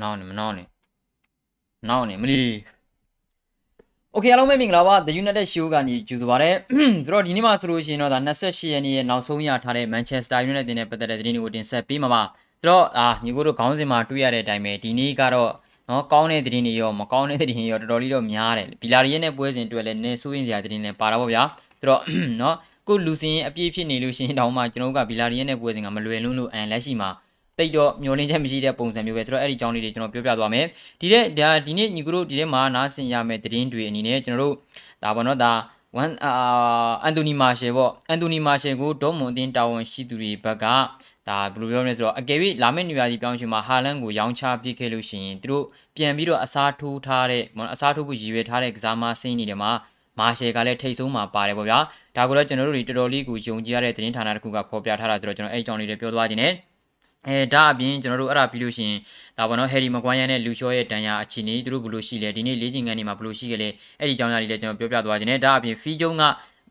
နောက်နေမနောက်နေနောက်နေမလီโอเคအားလုံးပဲမင်္ဂလာပါ The United Show ကနေကြိုဆိုပါရစေဆိုတော့ဒီနေ့မှာဆိုလို့ရှိရင်တော့ဒါ28ရက်နေ့ရဲ့နောက်ဆုံးရထားတဲ့ Manchester United တင်တဲ့ပတ်သက်တဲ့သတင်းတွေကိုတင်ဆက်ပေးမှာပါဆိုတော့အာညီကိုတို့ခေါင်းစဉ်မှာတွေ့ရတဲ့အတိုင်းပဲဒီနေ့ကတော့နော်ကောင်းတဲ့သတင်းတွေရောမကောင်းတဲ့သတင်းတွေရောတော်တော်လေးတော့များတယ်ဘီလာရီရဲ့နဲ့ပွဲစဉ်တွေ့လဲနည်းစိုးရင်စရာသတင်းတွေပါတာပေါ့ဗျာဆိုတော့နော်ကိုလူစင်အပြည့်ဖြစ်နေလို့ရှိရင်တောင်မှကျွန်တော်တို့ကဘီလာရီရဲ့နဲ့ပွဲစဉ်ကမလွယ်လွန်းလို့အန်လက်ရှိမှာ တိတ်တော့မျောလင်းချက်မရှိတဲ့ပုံစံမျိုးပဲဆိုတော့အဲ့ဒီအကြောင်းလေးတွေကျွန်တော်ပြောပြသွားမယ်ဒီတဲ့ဒါဒီနေ့ညီကတို့ဒီထဲမှာနားဆင်ရမယ့်သတင်းတွေအနေနဲ့ကျွန်တော်တို့ဒါပေါ့နော်ဒါဝန်အာအန်တိုနီမာရှယ်ပေါ့အန်တိုနီမာရှယ်ကိုဒေါမွန်အတင်းတာဝန်ရှိသူတွေဘက်ကဒါဘယ်လိုပြောမလဲဆိုတော့အကယ်၍လာမယ့်နေရာကြီးပြောင်းရှင်မှာဟာလန်ကိုရောင်းချပစ်ခဲ့လို့ရှိရင်သူတို့ပြန်ပြီးတော့အစားထိုးထားတဲ့အစားထိုးဖို့ရည်ရွယ်ထားတဲ့ကစားမဆင်းနေတယ်မှာမာရှယ်ကလည်းထိတ်ဆုံးမှာပါတယ်ပေါ့ဗျာဒါကိုတော့ကျွန်တော်တို့တွေတော်တော်လေးကိုယုံကြည်ရတဲ့သတင်းဌာနတစ်ခုကဖော်ပြထားတာဆိုတော့ကျွန်တော်အဲ့အကြောင်းလေးတွေပြောသွားခြင်းနဲ့ အဲဒါအပြင်ကျွန်တော်တို့အဲ့ဒါပြီးလို့ရှိရင်ဒါပေါ့နော်ဟယ်ရီမကွိုင်းယာနဲ့လူရှော့ရဲ့တန်ရာအခြေအနေသူတို့ဘယ်လိုရှိလဲဒီနေ့လေးချိန်ကန်နေမှာဘယ်လိုရှိကြလဲအဲ့ဒီအကြောင်းအရာလေးလည်းကျွန်တော်ပြောပြသွားခြင်းနဲ့ဒါအပြင်ဖီဂျုံက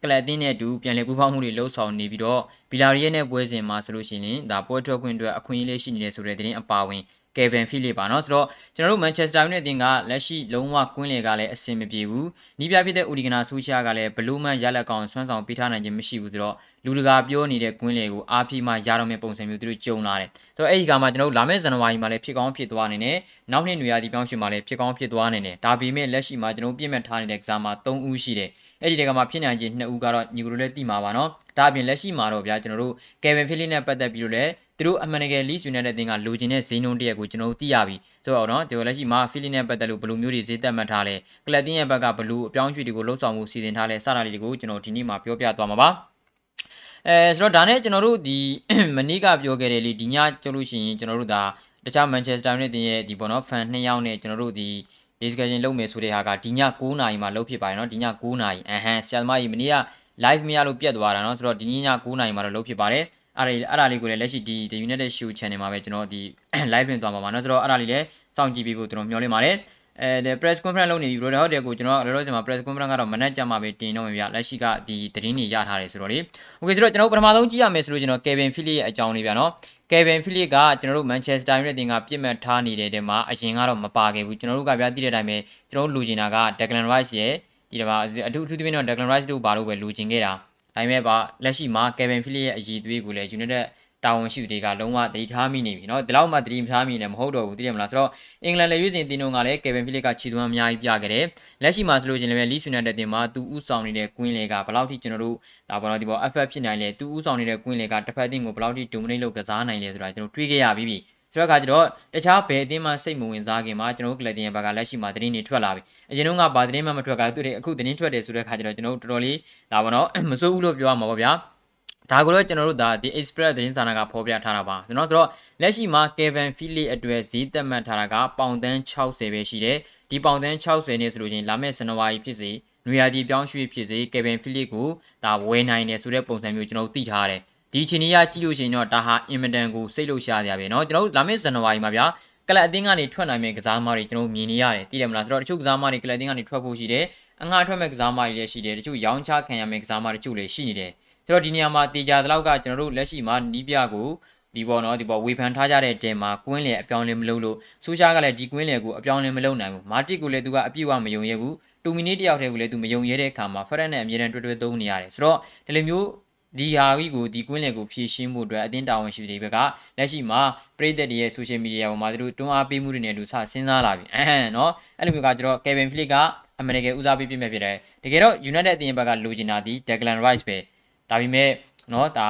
ကလပ်တင်းနဲ့အတူပြန်လည်ပူးပေါင်းမှုတွေလှုပ်ဆောင်နေပြီးတော့ဘီလာရီရဲ့နဲ့ပွဲစဉ်မှာဆိုလို့ရှိရင်ဒါပွဲထွက်ခွင့်အတွက်အခွင့်အရေးလေးရှိနေတယ်ဆိုတဲ့သတင်းအပါအဝင် Kevin Phillips ပါနော်ဆိုတော့ကျွန်တော်တို့ Manchester United အသင်းကလက်ရှိလုံးဝကွင်းလေကလည်းအဆင်မပြေဘူးနီးပြဖြစ်တဲ့ Urigana Socia ကလည်းဘလူးမန်ရလက်ကောင်ဆွမ်းဆောင်ပေးထားနိုင်ခြင်းမရှိဘူးဆိုတော့လူတကာပြောနေတဲ့ကွင်းလေကိုအားဖြီးမှရတော့မယ့်ပုံစံမျိုးသူတို့ကြုံလာတယ်ဆိုတော့အဲ့ဒီကမှကျွန်တော်တို့လာမယ့်ဇန်နဝါရီမှာလည်းဖြစ်ကောင်းဖြစ်သွားနိုင်တယ်နောက်နှစ်နွေရာသီပြောင်းရွှေ့မှာလည်းဖြစ်ကောင်းဖြစ်သွားနိုင်တယ်ဒါပေမဲ့လက်ရှိမှာကျွန်တော်တို့ပြည့်မှတ်ထားနေတဲ့ကစားမှာ၃ဦးရှိတယ်အဲ့ဒီတကမှာဖြစ်နိုင်ခြင်း2ဦးကတော့ညီကိုလည်းတိမှာပါနော်ဒါအပြင်လက်ရှိမှာတော့ဗျာကျွန်တော်တို့ Kevin Phillips နဲ့ပတ်သက်ပြီးတော့လည်း သူတို့အမှန်တကယ် Leeds United တင်ကလိုချင်တဲ့ဈေးနှုန်းတရက်ကိုကျွန်တော်တို့သိရပြီဆိုတော့နော်ဒီလက်ရှိမှာ Philly နဲ့ပတ်သက်လို့ဘယ်လိုမျိုးတွေဈေးသက်မှတ်ထားလဲကလပ်တင်ရဲ့ဘက်ကဘယ်လိုအပြောင်းအရွှေ့တွေကိုလှုပ်ဆောင်မှုစီစဉ်ထားလဲစတာတွေကိုကျွန်တော်ဒီနေ့မှာပြောပြသွားမှာပါအဲဆိုတော့ဒါနဲ့ကျွန်တော်တို့ဒီမနေ့ကပြောခဲ့တယ်လေဒီညကျလို့ရှိရင်ကျွန်တော်တို့ဒါတခြား Manchester United ရဲ့ဒီပေါ့နော် fan 2ယောက်နဲ့ကျွန်တော်တို့ဒီ discussion လုပ်မယ်ဆိုတဲ့ဟာကဒီည9နာရီမှာလုပ်ဖြစ်ပါတယ်เนาะဒီည9နာရီအဟန်ဆရာသမားကြီးမနေ့က live မရလို့ပြတ်သွားတာเนาะဆိုတော့ဒီည9နာရီမှာတော့လုပ်ဖြစ်ပါတယ် အဲ့ဒါအဲ့ဒါလေးကိုလည်းလက်ရှိဒီ The United Show Channel မှာပဲကျွန်တော်ဒီ live ပြင်သွားမှာပါเนาะဆိုတော့အဲ့ဒါလေးလည်းစောင့်ကြည့်ပြီးဖို့ကျွန်တော်မျှော်လင့်ပါတယ်အဲ press conference လုပ်နေပြီ Roder Hotel ကိုကျွန်တော်လောလောဆယ်မှာ press conference ကတော့မနက်ကြမှာပဲတင်တော့မှာဗျလက်ရှိကဒီသတင်းတွေရထားတယ်ဆိုတော့လေ Okay ဆိုတော့ကျွန်တော်ပထမဆုံးကြည့်ရမယ်ဆိုလို့ကျွန်တော် Kevin Phillips ရဲ့အကြောင်းလေးဗျာနော် Kevin Phillips ကကျွန်တော်တို့ Manchester United တင်ကပြစ်မှတ်ထားနေတဲ့တဲမှာအရင်ကတော့မပါခဲ့ဘူးကျွန်တော်တို့ကဗျာသိတဲ့အတိုင်းပဲကျွန်တော်တို့လူချင်တာက Declan Rice ရဲ့ဒီတပါအထူးအထူးသဖြင့်တော့ Declan Rice တို့ဘာလို့ပဲလူချင်ခဲ့တာ ဒါပေမဲ့ပါလက်ရှိမှာ Kevin Phillips ရဲ့အည်သွေးကိုလည်း United တာဝန်ရှိသူတွေကလုံးဝတတိထားမိနေပြီเนาะဒီလောက်မှတတိထားမိနေမဟုတ်တော့ဘူးသိတယ်မလားဆိုတော့အင်္ဂလန်လေရွေးစင်တင်းတို့ကလည်းကေဗင်ဖိလစ်ကခြေသွမ်းအများကြီးပြခဲ့တယ်လက်ရှိမှာဆိုလို့ချင်းလည်းလီဆူနယ်တဲ့တင်မှာသူဥဆောင်နေတဲ့ကွင်းလေကဘယ်လောက်ထိကျွန်တော်တို့ဒါပေါ်တော့ဒီပေါ် FF ဖြစ်နိုင်လဲသူဥဆောင်နေတဲ့ကွင်းလေကတစ်ဖက်တင်ကိုဘယ်လောက်ထိ dominate လုပ်ကစားနိုင်လဲဆိုတာကျွန်တော်တွေးခဲ့ရပြီးပြီ ဆိုတော့အခါကျတော့တခြားဘယ်အသင်းမှစိတ်မဝင်စားခင်မှာကျွန်တော်တို့ကလပ်တင်ရဲ့ဘက်ကလက်ရှိမှာသတင်းတွေထွက်လာပြီအရင်တော့ကဘာသတင်းမှမထွက်ကသူတွေအခုသတင်းထွက်တယ်ဆိုတဲ့အခါကျတော့ကျွန်တော်တို့တော်တော်လေးဒါပေါ့နော်မစိုးဘူးလို့ပြောရမှာပေါ့ဗျာဒါကိုတော့ကျွန်တော်တို့ဒါဒီ Express သတင်းစာနာကဖော်ပြထားတာပါကျွန်တော်ဆိုတော့လက်ရှိမှာ Kevin Phillips အတွက်ဈေးသက်မှတ်ထားတာကပေါင်တန်း60ပဲရှိတယ်ဒီပေါင်တန်း60နဲ့ဆိုလို့ချင်းလာမယ့်ဇန်နဝါရီဖြစ်စေနွေရာသီပြောင်းရွှေ့ဖြစ်စေ Kevin Phillips ကိုဒါဝယ်နိုင်တယ်ဆိုတဲ့ပုံစံမျိုးကျွန်တော်သိထားတယ် ဒီချီနီးရကြည့်လို့ရှိရင်တော့ဒါဟာအင်မတန်ကိုစိတ်လှုပ်ရှားစရာပဲเนาะကျွန်တော်တို့လာမယ့်ဇန်နဝါရီမှာဗျာကလပ်အသင်းကနေထွက်နိုင်မယ့်ကစားသမားတွေကျွန်တော်မြင်နေရတယ်သိတယ်မလားဆိုတော့တချို့ကစားသမားတွေကလပ်အသင်းကနေထွက်ဖို့ရှိတယ်အငှားထွက်မဲ့ကစားသမားတွေလည်းရှိတယ်တချို့ရောင်းချခံရမယ့်ကစားသမားတချို့လည်းရှိနေတယ်ဆိုတော့ဒီနေရာမှာတေချာတလောက်ကကျွန်တော်တို့လက်ရှိမှာနီးပြကိုဒီပေါ်နော်ဒီပေါ်ဝေဖန်ထားကြတဲ့တဲမှာကွင်းလေအပြောင်းလဲမလုပ်လို့ဆူရှာကလည်းဒီကွင်းလေကိုအပြောင်းလဲမလုပ်နိုင်ဘူးမာတစ်ကိုလည်းသူကအပြည့်အဝမယုံရဲဘူးတူမီနီတယောက်တည်းကိုလည်းသူမယုံရဲတဲ့အခါမှာဖရက်နဲ့အမြဲတမ်းတွေ့တွေ့သုံးနေရတယ်ဆိုတော့ဒီလိုမျိုး ဒီဟာကြီးကိုဒီကွင်းလေကိုဖြည့်ရှင်းမှုအတွက်အတင်းတာဝန်ရှိတဲ့ဘက်ကလက်ရှိမှာပြည်သက်တွေရဲ့ social media ပေါ်မှာသူတို့တွန်းအားပေးမှုတွေနဲ့လူစစဉ်းစားလာပြီအဟမ်းနော်အဲ့လိုမျိုးကကျတော့ Kevin Flick ကအမေရိကန်ဦးစားပေးပြမဲ့ဖြစ်တယ်တကယ်တော့ United အတင်းဘက်ကလိုချင်တာဒီ Declan Rice ပဲဒါပေမဲ့နော်ဒါ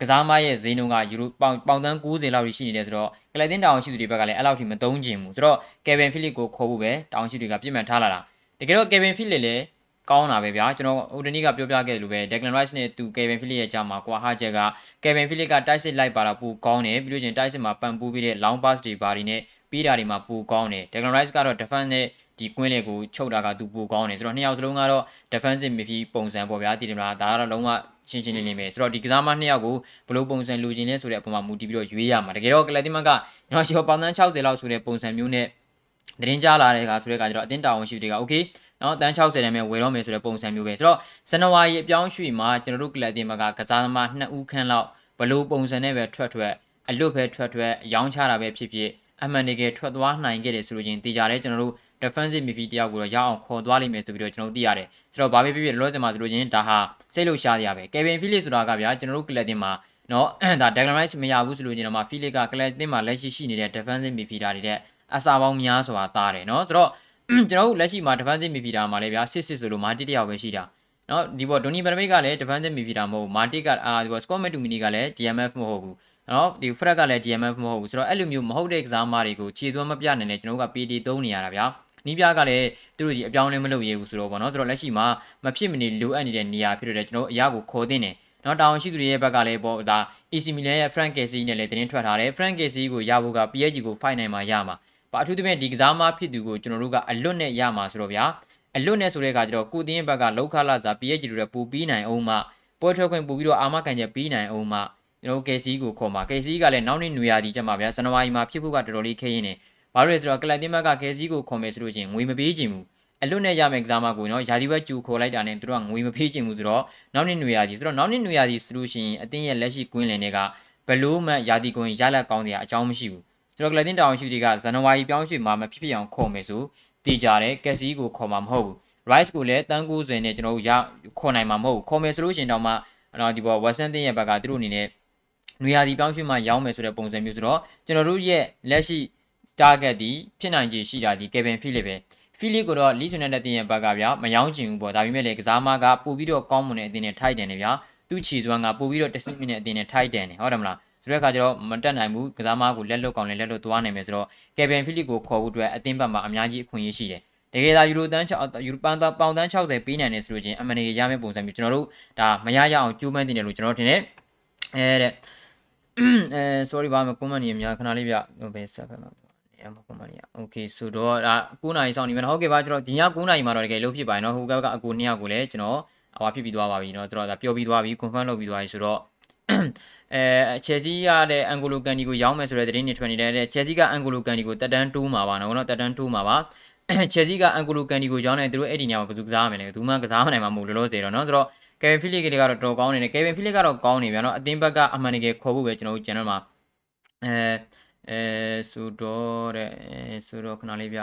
ကစားမရဲ့ဈေးနှုန်းကယူရိုပေါင်ပေါင်တန်း90လောက်ရှိနေတယ်ဆိုတော့ကလပ်တင်တောင်ရှိသူတွေဘက်ကလည်းအဲ့လောက်ထိမသုံးချင်ဘူးဆိုတော့ Kevin Phillips ကိုခေါ်ဖို့ပဲတောင်ရှိတွေကပြစ်မှတ်ထားလာတာတကယ်တော့ Kevin Phillips လည်း ကောင်းတာပဲဗျာကျွန်တော်ဟိုတနေ့ကပြောပြခဲ့တယ်လို့ပဲ Declan Rice နဲ့သူ Kevin Phillips ရဲ့ကြားမှာကွာဟာချက်က Kevin Phillips ကတိုက်စစ်လိုက်ပါတော့ပူကောင်းတယ်ပြီးလို့ချင်းတိုက်စစ်မှာပန်ပူးပြီးတဲ့ long pass တွေဘာတွေနဲ့ပြီးတာတွေမှာပူကောင်းတယ် Declan Rice ကတော့ defense နဲ့ဒီကွင်းလေကိုချုပ်တာကသူပူကောင်းတယ်ဆိုတော့နှစ်ယောက်စလုံးကတော့ defensive midfield ပုံစံပေါ့ဗျာတည်တယ်မလားဒါကတော့လုံးဝရှင်းရှင်းလင်းလင်းပဲဆိုတော့ဒီကစားမနှစ်ယောက်ကိုဘလို့ပုံစံလူချင်းလဲဆိုတဲ့အပေါ်မှာမူတည်ပြီးတော့ရွေးရမှာတကယ်တော့ကလပ်တင်မန်ကညီမရှောပေါင်တန်း60လောက်ဆိုတဲ့ပုံစံမျိုးနဲ့သတင်းကြားလာတဲ့ကဆိုတဲ့ကကျတော့အတင်းတာဝန်ရှိတွေက okay နော်တန်း60တန်းပဲဝယ်တော့မယ်ဆိုတဲ့ပုံစံမျိုးပဲဆိုတော့ဇန်နဝါရီအပြောင်းရွှေ့မှာကျွန်တော်တို့ကလပ်တင်မန်ကကစားသမား2ဦးခန့်လောက်ဘလို့ပုံစံနဲ့ပဲထွက်ထွက်အလွတ်ပဲထွက်ထွက်ရောင်းချတာပဲဖြစ်ဖြစ်အမှန်တကယ်ထွက်သွားနိုင်ခဲ့တယ်ဆိုလို့ချင်းတေချာတယ်ကျွန်တော်တို့ defensive midfield တယောက်ကိုတော့ရအောင်ခေါ်သွားလိမ့်မယ်ဆိုပြီးတော့ကျွန်တော်တို့သိရတယ်ဆိုတော့ဘာပဲဖြစ်ဖြစ်လောလောဆယ်မှာဆိုလို့ချင်းဒါဟာစိတ်လို့ရှားရပဲ Kevin Phillips ဆိုတာကဗျာကျွန်တော်တို့ကလပ်တင်မှာနော်ဒါ Declan Rice မရဘူးဆိုလို့ချင်းတော့မှ Phillips ကကလပ်တင်မှာလက်ရှိရှိနေတဲ့ defensive midfielder တွေတဲ့အစာပေါင်းများစွာသားတယ်နော်ဆိုတော့ ကျွန်တော်တို့လက်ရှိမှာ defensive midfielder မှာလည်းဗျာစစ်စစ်ဆိုလို့မာတီတယောက်ပဲရှိတာနော်ဒီပေါ်ဒိုနီဘရမိတ်ကလည်း defensive midfielder မဟုတ်ဘူးမာတီကအာဒီပေါ် Scott McTominay ကလည်း DMF မဟုတ်ဘူးနော်ဒီ Fred ကလည်း DMF မဟုတ်ဘူးဆိုတော့အဲ့လိုမျိုးမဟုတ်တဲ့ကစားမတွေကိုခြေသွမ်းမပြနိုင်တဲ့ကျွန်တော်တို့က PD သုံးနေရတာဗျာနီးပြကလည်းသူတို့ကြီးအပြောင်းလဲမလုပ်ရဘူးဆိုတော့ဗောနော်ဆိုတော့လက်ရှိမှာမဖြစ်မနေလိုအပ်နေတဲ့နေရာဖြစ်တဲ့ကျွန်တော်အရာကိုခေါ်တင်တယ်နော်တာဝန်ရှိသူတွေရဲ့ဘက်ကလည်းပေါ့ဒါ AC Milan ရဲ့ Frank Casey နဲ့လည်းတင်းထွက်ထားတယ် Frank Casey ကိုရဖို့က PSG ကို fight နိုင်မှာရမှာပါ အထူးသဖြင့်ဒီကစားမဖြစ်သူကိုကျွန်တော်တို့ကအလွတ်နဲ့ရမှာဆိုတော့ဗျာအလွတ်နဲ့ဆိုတဲ့အခါကျတော့ကိုတင်းရဲ့ဘက်ကလောက်ခလာစာ PSG တို့လည်းပူပြီးနိုင်အောင်မှပွဲထွက်ခွင့်ပူပြီးတော့အာမခံချက်ပြီးနိုင်အောင်မှကျွန်တော် KC ကိုခေါ်မှာ KC ကလည်းနောက်နေ့နွေရာသီကျမှဗျာဇန်နဝါရီမှာဖြစ်ဖို့ကတော်တော်လေးခင်းနေတယ်ဘာလို့လဲဆိုတော့ကလပ်တင်ဘက်က KC ကိုခေါ်မယ်ဆိုလို့ချင်းငွေမပေးချင်ဘူးအလွတ်နဲ့ရမယ်ကစားမကိုနော်ယာဒီဝက်ကျူခေါ်လိုက်တာနဲ့သူတို့ကငွေမဖေးချင်ဘူးဆိုတော့နောက်နေ့နွေရာသီဆိုတော့နောက်နေ့နွေရာသီဆိုလို့ရှိရင်အတင်းရဲ့လက်ရှိကွင်းလင်တွေကဘလို့မှယာဒီကွင်းရလက်ကောင်းတဲ့အကြောင်းမရှိဘူး ဆိုတော့ကလပ်တင်တောင်ရှိတွေကဇန်နဝါရီပြောင်းရွှေ့မှာမဖြစ်ဖြစ်အောင်ခေါ်မယ်ဆိုတည်ကြတယ်ကက်စီကိုခေါ်မှာမဟုတ်ဘူး rice ကိုလည်းတန်း90နဲ့ကျွန်တော်တို့ရခေါ်နိုင်မှာမဟုတ်ဘူးခေါ်မယ်ဆိုလို့ရှိရင်တော့မှနော်ဒီပေါ် western တင်ရဲ့ဘက်ကသူတို့အနေနဲ့နွေရာသီပြောင်းရွှေ့မှရောင်းမယ်ဆိုတဲ့ပုံစံမျိုးဆိုတော့ကျွန်တော်တို့ရဲ့လက်ရှိ target ဒီဖြစ်နိုင်ခြေရှိတာဒီ Kevin Phillips ပဲ Phillips ကိုတော့ Leeds United တင်ရဲ့ဘက်ကဗျာမယောင်းချင်ဘူးပေါ့ဒါပေမဲ့လေကစားမကပို့ပြီးတော့ကောင်းမွန်တဲ့အတင်းနဲ့ထိုက်တယ်နေဗျာသူ့ခြေစွမ်းကပို့ပြီးတော့10မိနစ်အတင်းနဲ့ထိုက်တယ်နေဟုတ်တယ်မလား ဆိုတဲ့အခါကျတော့မတက်နိုင်ဘူးကစားမကိုလက်လွတ်ကောင်းလည်းလက်လွတ်သွားနိုင်မယ်ဆိုတော့ Kevin Phillips ကိုခေါ်ဖို့အတွက်အတင်းဘက်မှာအများကြီးအခွင့်အရေးရှိတယ်တကယ်သာယူရိုတန်း6ယူရိုပန်တာပေါင်တန်း60ပေးနိုင်တယ်ဆိုလို့ချင်းအမှန်တကယ်ရမယ့်ပုံစံမျိုးကျွန်တော်တို့ဒါမရရအောင်ကြိုးပမ်းတင်တယ်လို့ကျွန်တော်ထင်တယ်အဲတဲ့အဲ sorry ပါမ comment နေများခဏလေးပြဘယ်ဆက်ဖက်မှာနေရာမှာ comment နေရ okay ဆိုတော့ဒါ9နာရီဆောင်နေမယ်ဟုတ်ကဲ့ပါကျွန်တော်ဒီည9နာရီမှာတော့တကယ်လို့ဖြစ်ပါရင်เนาะဟိုဘက်ကအကူ2ယောက်ကိုလည်းကျွန်တော်ဟွာဖြစ်ပြီးသွားပါပြီเนาะဆိုတော့ဒါပြောပြီးသွားပြီ confirm လုပ်ပြီးသွားပြီဆိုတော့ အဲချယ်ဆီရတဲ့အန်ဂိုလိုကန်ဒီကိုရောင်းမယ်ဆိုတဲ့သတင်းတွေထွက်နေတယ်တဲ့ချယ်ဆီကအန်ဂိုလိုကန်ဒီကိုတက်တန်းတိုးမှာပါနော်ကတော့တက်တန်းတိုးမှာပါချယ်ဆီကအန်ဂိုလိုကန်ဒီကိုရောင်းနေသူတို့အဲ့ဒီညမှာဘယ်သူကစားရမလဲဘယ်သူမှကစားမနိုင်မှာမဟုတ်လို့လို့စေတော့နော်ဆိုတော့ကေဗင်ဖီလစ်ကတော့တော်တော်ကောင်းနေတယ်ကေဗင်ဖီလစ်ကတော့ကောင်းနေပြန်တော့အသင်းဘက်ကအမှန်တကယ်ခေါ်ဖို့ပဲကျွန်တော်တို့ကျန်တော့မှာအဲအဲဆိုတော့တဲ့ဆိုတော့ခဏလေးပြ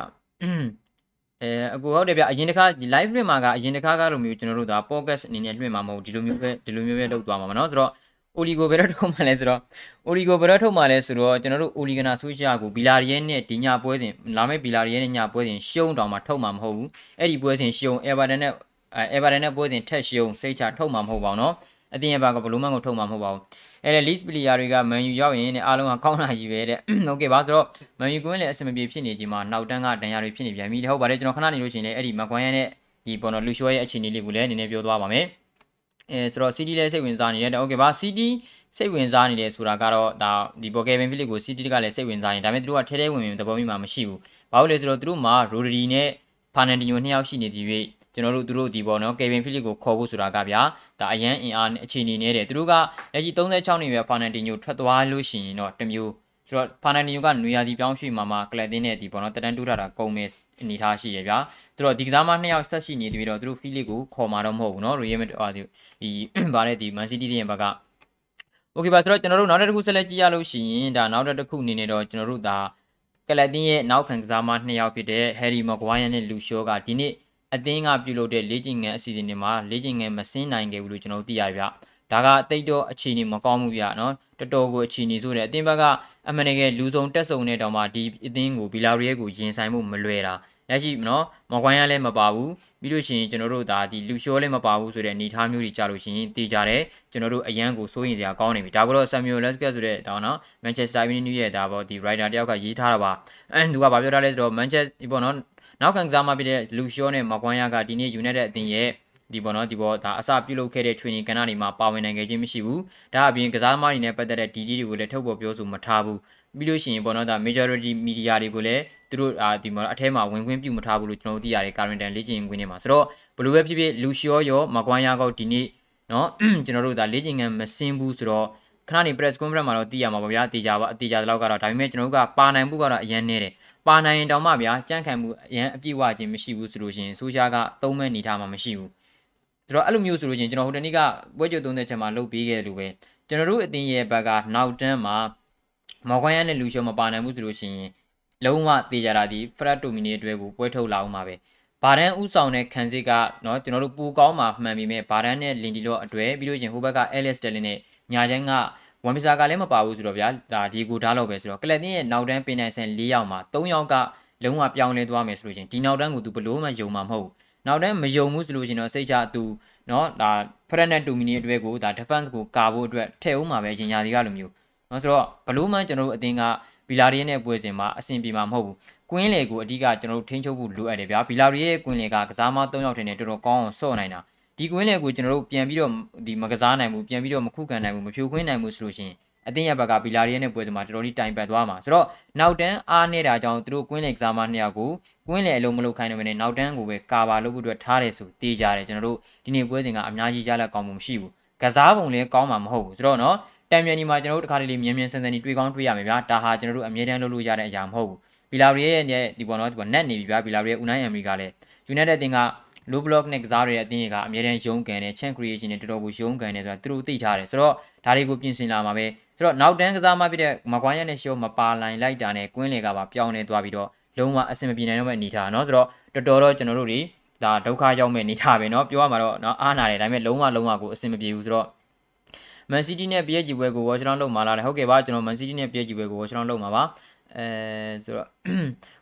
အဲအခုဟုတ်တယ်ဗျအရင်တစ်ခါ live လွှင့်မှာကအရင်တစ်ခါကလိုမျိုးကျွန်တော်တို့က podcast အနေနဲ့လွှင့်မှာမဟုတ်ဒီလိုမျိုးပဲဒီလိုမျိုးပဲလုပ်သွားမှာမနော်ဆိုတော့ အိုလီဂိုဘယ်တော့ထုတ်မှလဲဆိုတော့အိုလီဂိုဘယ်တော့ထုတ်မှလဲဆိုတော့ကျွန်တော်တို့အိုလီဂနာဆူရှာကိုဘီလာရီယဲနဲ့ဒီညပွဲစဉ်လာမယ့်ဘီလာရီယဲနဲ့ညပွဲစဉ်ရှုံးတောင်မှထုတ်မှာမဟုတ်ဘူးအဲ့ဒီပွဲစဉ်ရှုံးအေဗာတန်နဲ့အေဗာတန်နဲ့ပွဲစဉ်ထက်ရှုံးစိတ်ချထုတ်မှာမဟုတ်ပါဘူးเนาะအတင်းရပါကဘလုံးမန်ကိုထုတ်မှာမဟုတ်ပါဘူးအဲ့ဒါ list player တွေက Man U ရောက်ရင်လည်းအားလုံးကကောင်းတာကြီးပဲတဲ့။ Okay ပါဆိုတော့ Man U ကွင်းလည်းအဆင်မပြေဖြစ်နေချိန်မှာနောက်တန်းကဒဏ်ရာတွေဖြစ်နေပြန်ပြီ။ဟုတ်ပါတယ်ကျွန်တော်ခဏနေလို့ရှိရင်လည်းအဲ့ဒီမကွမ်းရတဲ့ဒီပေါ်တော့လူရှိုးရဲ့အခြေအနေလေးကိုလည်းနည်းနည်းပြောသွားပါမယ်။ အဲဆိုတော့ CD လည်းစိတ်ဝင်စားနေတယ်။ Okay ပါ CD စိတ်ဝင်စားနေတယ်ဆိုတာကတော့ဒါဒီပေါ်ကယ်ဗင်ဖိလစ်ကို CD ကလည်းစိတ်ဝင်စားနေဒါပေမဲ့သူတို့ကထဲထဲဝင်ဝင်သဘောမျိုးမှမရှိဘူး။ဘာလို့လဲဆိုတော့သူတို့မှာရိုဒရီနဲ့ဖာနန်ဒီညိုနှစ်ယောက်ရှိနေသည်၍ကျွန်တော်တို့သူတို့ဒီပေါ့နော်ကေဗင်ဖိလစ်ကိုခေါ်ဖို့ဆိုတာကဗျာဒါအရန်အင်အားအခြေအနေနဲ့တယ်သူတို့ကလက်ရှိ36နေပဲဖာနန်တီညိုထွက်သွားလို့ရှိရင်တော့တမျိုး ဆိုတော့ဖာနန်တီညိုကနွေရာသီပြောင်းရွှေ့မှာမှာကလပ်တင်းနဲ့ဒီပေါ့နော်တတန်းတူးထားတာကုန်မယ်အနေထားရှိရဗျာသူတို့ဒီကစားမနှစ်ယောက်ဆက်ရှိနေပြီးတော့သူတို့ဖိလစ်ကိုခေါ်မှာတော့မဟုတ်ဘူးနော်ရီယယ်မဒီဒီဗာတဲ့ဒီမန်စီးတီးရဲ့ဘက်ကโอเคပါဆိုတော့ကျွန်တော်တို့နောက်တစ်ခုဆက်လက်ကြည့်ရလို့ရှိရင်ဒါနောက်တစ်ခုအနေနဲ့တော့ကျွန်တော်တို့ဒါကလပ်တင်းရဲ့နောက်ခံကစားမနှစ်ယောက်ဖြစ်တဲ့ဟယ်ရီမကွိုင်းယာနဲ့လူရှိုးကဒီနေ့အသင်းကပြုလုပ်တဲ့လေ့ကျင့်ငန်းအစီအစဉ်တွေမှာလေ့ကျင့်ငန်းမဆင်းနိုင်ခဲ့ဘူးလို့ကျွန်တော်သိရတယ်ဗျ။ဒါကအသိတော့အခြေအနေမကောင်းဘူးဗျနော်။တော်တော်ကိုအခြေအနေဆိုတဲ့အသင်းဘက်က အမှန်တကယ်လူစုံတက်စုံတဲ့တောင်မှဒီအသင်းကိုဘီလာရီရဲ့ကိုရင်ဆိုင်မှုမလွယ်တာ။လက်ရှိနော်မော်ကွိုင်းရလည်းမပါဘူး။ပြီးလို့ရှိရင်ကျွန်တော်တို့ဒါဒီလူရှိုးလည်းမပါဘူးဆိုတဲ့အနေအထားမျိုးတွေကြာလို့ရှိရင်တည်ကြတယ်ကျွန်တော်တို့အရန်ကိုစိုးရင်စရာကောင်းနေပြီဒါကတော့ Samuel Lescott ဆိုတဲ့ဒါနော် Manchester United ရဲ့ဒါပေါ့ဒီ writer တယောက်ကရေးထားတာပါအဲသူကဗာပြောထားလဲဆိုတော့ Manchester ပေါ့နော်နောက်ခံကစားမဖြစ်တဲ့လူရှောနဲ့မကွမ်းရကဒီနေ့ United အသင်းရဲ့ ဒီပေါ်နော်ဒီပေါ်ဒါအစပြုလုပ်ခဲ့တဲ့ training ကဏ္ဍတွေမှာပါဝင်နိုင်ခဲ့ခြင်းမရှိဘူးဒါအပြင်ကစားသမားတွေနဲ့ပတ်သက်တဲ့ DD တွေကိုလည်းထုတ်ပေါ်ပြောဆိုမထားဘူးပြီးလို့ရှိရင်ပေါ်နော်ဒါ majority media တွေကိုလည်းသူတို့အာဒီမှာအထဲမှာဝင်ခွင့်ပြုမထားဘူးလို့ကျွန်တော်တို့သိရတယ် current လေ့ကျင့်ခွင့်တွေမှာဆိုတော့ဘလို့ပဲဖြစ်ဖြစ်လူရှောရောမကွမ်းရကောဒီနေ့နော်ကျွန်တော်တို့ဒါလေ့ကျင့်ခန်းမစင်းဘူးဆိုတော့ခဏနေ press conference မှာတော့သိရမှာပါဗျာတေချာပါအတေချာတော့ကတော့ဒါပေမဲ့ကျွန်တော်တို့ကပါနိုင်မှုကတော့အရင်နေတယ်ပါနိုင်ရင်တောင်မှဗျာကြန့်ခံမှုအရန်အပြည့်ဝခြင်းမရှိဘူးဆိုလို့ရှိရင်ဆိုရှာကသုံးမဲ့နေထားမှာမရှိဘူး ဆိုတော့အဲ့လိုမျိုးဆိုလို့ချင်းကျွန်တော်ဟိုတနေ့ကပွဲကြုံသုံးတဲ့ချက်မှာလုပ်ပေးခဲ့လို့ပဲကျွန်တော်တို့အတင်းရဲ့ဘက်ကနောက်တန်းမှာမော်ကွန်ရန်နဲ့လူရှောမပါနိုင်ဘူးဆိုလို့ရှိရင် လုံးဝတေးကြတာဒီ Fred Dominic အတွက်ကိုပွဲထုတ်လာအောင်ပါပဲဘာဒန်ဥဆောင်တဲ့ခံစစ်ကเนาะကျွန်တော်တို့ပူကောင်းမှာမှန်ပြီမဲ့ဘာဒန်နဲ့လင်ဒီလော့အတွက်ပြီးလို့ချင်းဟိုဘက်က Alice Sterling နဲ့ညာချမ်းကဝန်ပီစာကလည်းမပါဘူးဆိုတော့ဗျာဒါဒီကိုဓာတ်လောက်ပဲဆိုတော့ကလပ်တင်းရဲ့နောက်တန်းပင်နိုင်ဆန်၄ယောက်မှာ၃ယောက်ကလုံးဝပြောင်းလဲသွားမယ်ဆိုလို့ချင်းဒီနောက်တန်းကိုသူဘလို့မှယုံမှာမဟုတ်ဘူး နောက်တန်းမယုံဘူးဆိုလို့ချင်းတော့စိတ်ချသူเนาะဒါ Fred နဲ့ Dominic အတွက်ကိုဒါ defense ကိုကာဖို့အတွက်ထည့်ဦးမှာပဲအရင်ညာဒီကလိုမျိုးเนาะဆိုတော့ဘလို့မှကျွန်တော်တို့အတင်းကဘီလာရီရဲ့ပွဲစဉ်မှာအဆင်ပြေမှာမဟုတ်ဘူးကွင်းလေကိုအဓိကကျွန်တော်တို့ထိန်းချုပ်ဖို့လိုအပ်တယ်ဗျာဘီလာရီရဲ့ကွင်းလေကကစားမ၃ယောက်ထင်တယ်တော်တော်ကောင်းအောင်ဆော့နိုင်တာဒီကွင်းလေကိုကျွန်တော်တို့ပြန်ပြီးတော့ဒီမကစားနိုင်ဘူးပြန်ပြီးတော့မခုခံနိုင်ဘူးမဖြိုခွင်းနိုင်ဘူးဆိုလို့ရှိရင်အတင်းရဘက်ကဘီလာရီရဲ့ပွဲစဉ်မှာတော်တော်လေးတိုင်ပတ်သွားမှာဆိုတော့နောက်တန်းအားနေတာကြောင့်သူတို့ကွင်းလေကစားမနှစ်ယောက်ကို ကွင်းလေအလုံးမလုပ်ခိုင်းနေမယ်နဲ့နောက်တန်းကိုပဲကာဗာလုပ်ဖို့အတွက်ထားတယ်ဆိုတေးကြတယ်ကျွန်တော်တို့ဒီနေ့ပွဲစဉ်ကအများကြီးကြားလက်ကောင်းမှုမရှိဘူးကစားပုံလည်းကောင်းမှာမဟုတ်ဘူးဆိုတော့နော်တံမြန်ဒီမှာကျွန်တော်တို့တခါတလေမြင်မြင်ဆန်ဆန်တွေးကောင်းတွေးရမယ်ဗျာဒါဟာကျွန်တော်တို့အမြဲတမ်းလုပ်လို့ရတဲ့အရာမဟုတ်ဘူးဘီလာရီရဲ့ဒီပေါ်တော့ဒီပေါ်နက်နေပြီဗျာဘီလာရီရဲ့ Unai Emery ကလည်း United တင်က low block နဲ့ကစားရတဲ့အသင်းတွေကအများတန်းရုံးကန်တယ် chance creation တွေတော်တော်ကိုရုံးကန်တယ်ဆိုတာသူတို့သိထားတယ်ဆိုတော့ဒါတွေကိုပြင်ဆင်လာမှာပဲဆိုတော့နောက်တန်းကစားမှဖြစ်တဲ့မကွိုင်းရနဲ့ရှော့မပါလိုင်းလိုက်တာနဲ့ကွင်းလေကပါပြောင်းနေသွားပြီးတော့ လုံးဝအဆင်မပြေနိုင်တော့မဲ့အနေထားเนาะဆိုတော့တော်တော်တော့ကျွန်တော်တို့တွေဒါဒုက္ခရောက်မဲ့အနေထားပဲเนาะပြောရမှာတော့เนาะအားနာတယ်ဒါပေမဲ့လုံးဝလုံးဝကိုအဆင်မပြေဘူးဆိုတော့ Man City နဲ့ PSG ပွဲကို watch down လုပ်မှာလားဟုတ်ကဲ့ပါကျွန်တော် Man City နဲ့ PSG ပွဲကို watch down လုပ်မှာပါအဲဆိုတော့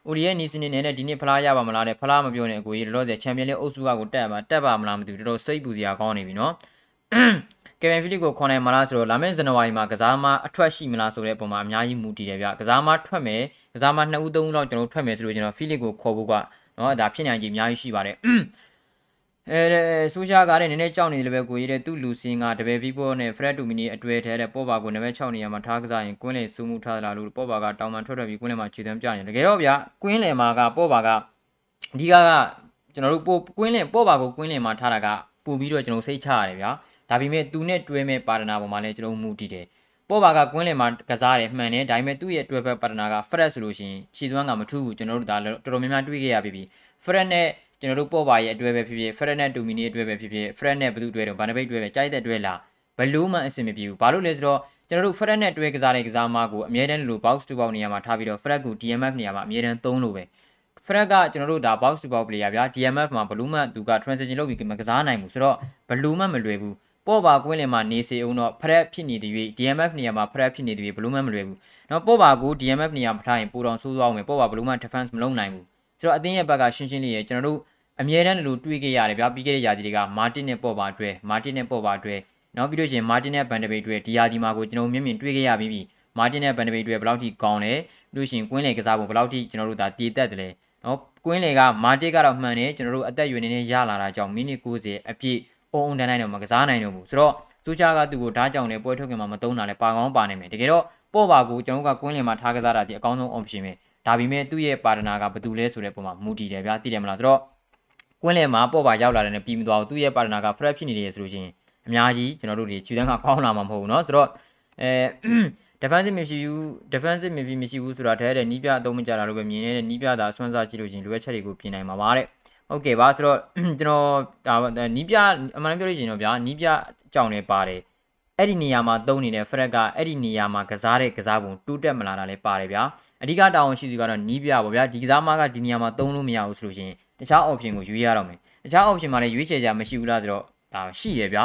ဦးရီရဲ့နီစနေနဲ့ဒီနေ့ဖလားရပါမလားတဲ့ဖလားမပြောနဲ့အကိုကြီးတော့ဆယ်ချန်ပီယံလိအုပ်စုကကိုတက်ပါတက်ပါမလားမသိဘူးတော်တော်စိတ်ပူစရာကောင်းနေပြီနော် ကယ်ဗင်ဖီလစ်ကိုခေါ်နိုင်မလားဆိုတော့လာမယ့်ဇန်နဝါရီမှာကစားမအထွက်ရှိမလားဆိုတဲ့အပေါ်မှာအများကြီးမူတည်တယ်ဗျကစားမထွက်မယ်ကစားမ2ဦး3ဦးလောက်ကျွန်တော်ထွက်မယ်ဆိုလို့ကျွန်တော်ဖီလစ်ကိုခေါ်ဖို့ကနော်ဒါဖြစ်နိုင်ကြီးအများကြီးရှိပါတယ်အဲဆိုရှာကလည်းနည်းနည်းကြောက်နေတယ်ပဲကိုရေးတဲ့သူ့လူစင်ကတပယ်ဗီဘောနဲ့ Fred Domini အတွဲထဲတဲ့ပေါ်ပါကိုနံပါတ်6နေရာမှာထားကစားရင်ကွင်းလေစူးမှုထားလာလို့ပေါ်ပါကတောင်မှထွက်ထွက်ပြီးကွင်းလေမှာခြေသွမ်းပြနေတကယ်တော့ဗျာကွင်းလေမှာကပေါ်ပါကအဓိကကကျွန်တော်တို့ပိုကွင်းလေပေါ်ပါကိုကွင်းလေမှာထားတာကပို့ပြီးတော့ကျွန်တော်စိတ်ချရတယ်ဗျာ ဒါပေမဲ့သူနဲ့တွဲမဲ့ပါတနာပေါ်မှာလည်းကျွန်တော်မူတည်တယ်ပေါ်ပါကကွင်းလေမှာကစားတယ်မှန်တယ်ဒါပေမဲ့သူ့ရဲ့တွဲဘက်ပါတနာက Fred ဆိုလို့ရှိရင်ခြေသွမ်းကမထူးဘူးကျွန်တော်တို့ဒါတော်တော်များများတွေးခဲ့ရပြီ Fred နဲ့ကျွန်တော်တို့ပေါ့ပါရဲ့အတွဲပဲဖြစ်ဖြစ် Fred နဲ့ Domini အတွဲပဲဖြစ်ဖြစ် Fred နဲ့ဘယ်သူအတွဲတော့ဘာနပိတ်အတွဲပဲကြိုက်တဲ့အတွဲလားဘလို့မှအဆင်မပြေဘူးဘာလို့လဲဆိုတော့ကျွန်တော်တို့ Fred နဲ့တွဲကစားတဲ့ကစားမကိုအမြဲတမ်းလို box to box နေရာမှာထားပြီးတော့ Fred ကို DMF နေရာမှာအမြဲတမ်းသုံးလို့ပဲ Fred ကကျွန်တော်တို့ဒါ box to box player ဗျာ DMF မှာဘလို့မှသူက transition လုပ်ပြီးမကစားနိုင်ဘူးဆိုတော့ဘလို့မှမလွယ်ဘူး ပေါ့ပါကွင်းလင်မှာနေစေအောင်တော့ Fred ဖြစ်နေတဲ့၍ DMF နေရာမှာ Fred ဖြစ်နေတဲ့၍ဘလို့မှမလွယ်ဘူးနော်ပေါ့ပါကို DMF နေရာမှာထားရင်ပိုတော့ဆိုးသွားအောင်ပဲပေါ့ပါဘလို့မှ defense မလုပ်နိုင်ဘူးဆိုတော့အသင်းရဲ့ဘက်ကရှင်းရှင်းလေးရကျွန်တော်တို့အမြဲတမ်းလိုတွေးခဲ့ရတယ်ဗျာပြီးခဲ့တဲ့ရာသီတွေကမာတင်နဲ့ပေါ့ပါအတွက်မာတင်နဲ့ပေါ့ပါအတွက်နောက်ပြီးလို့ရှိရင်မာတင်နဲ့ဘန်ဒဘေအတွက်ဒီရာသီမှာကိုကျွန်တော်မြင်မြင်တွေးခဲ့ရပြီးပြီမာတင်နဲ့ဘန်ဒဘေအတွက်ဘယ်လောက်ထိကောင်းလဲလို့ရှိရင်ကွင်းလေကစားဖို့ဘယ်လောက်ထိကျွန်တော်တို့ဒါတည်တက်တယ်လဲနော်ကွင်းလေကမာတင်ကတော့မှန်တယ်ကျွန်တော်တို့အသက်အရွယ်နေနေရလာတာကြောင့်မိနစ်90အပြည့် အုံအုံတန်းတိုင်းတော့မကစားနိုင်တော့ဘူးဆိုတော့စူချာကသူ့ကိုဓာတ်ကြောင်နဲ့ပွဲထုတ်ခင်မှာမသုံးတာလဲပါကောင်းပါနိုင်မယ်တကယ်တော့ပေါ့ပါကိုကျွန်တော်တို့ကကွင်းလင်မှာထားကစားတာဒီအကောင်းဆုံး option ပဲဒါပေမဲ့သူ့ရဲ့ပါဒနာကဘယ်သူလဲဆိုတဲ့ပုံမှာမူတည်တယ်ဗျာသိတယ်မလားဆိုတော့ကွင်းလယ်မှာပေါ့ပါရောက်လာတဲ့နဲ့ပြီးမသွားဘူးသူ့ရဲ့ပါတနာက fresh ဖြစ်နေတယ်ဆိုလို့ရှိရင်အများကြီးကျွန်တော်တို့တွေခြေတန်းကကောင်းလာမှာမဟုတ်ဘူးเนาะဆိုတော့အဲ defensive မရှိဘူး defensive မရှိမရှိဘူးဆိုတာတည်းတဲ့နီးပြအသုံးမကြတာလို့ပဲမြင်နေတဲ့နီးပြသာဆွမ်းစားကြည့်လို့ရှိရင်လိုအပ်ချက်တွေကိုပြင်နိုင်မှာပါတဲ့ ဟုတ်ကဲ့ပါဆိုတော့ကျွန်တော်ဒါနီးပြအမှန်ပြောလို့ရှိရင်တော့ဗျာနီးပြကြောင်နေပါတယ်အဲ့ဒီနေရာမှာသုံးနေတဲ့ Fred ကအဲ့ဒီနေရာမှာကစားတဲ့ကစားပုံတူးတက်မလာတာလည်းပါတယ်ဗျာအဓိကတာဝန်ရှိသူကတော့နီးပြပေါ့ဗျာဒီကစားမကဒီနေရာမှာသုံးလို့မရဘူးဆိုလို့ရှိရင်တခြား option ကိုရွေးရတော့မယ်တခြား option မှာလည်းရွေးချယ်ကြမရှိဘူးလားဆိုတော့ဒါရှိရဗျာ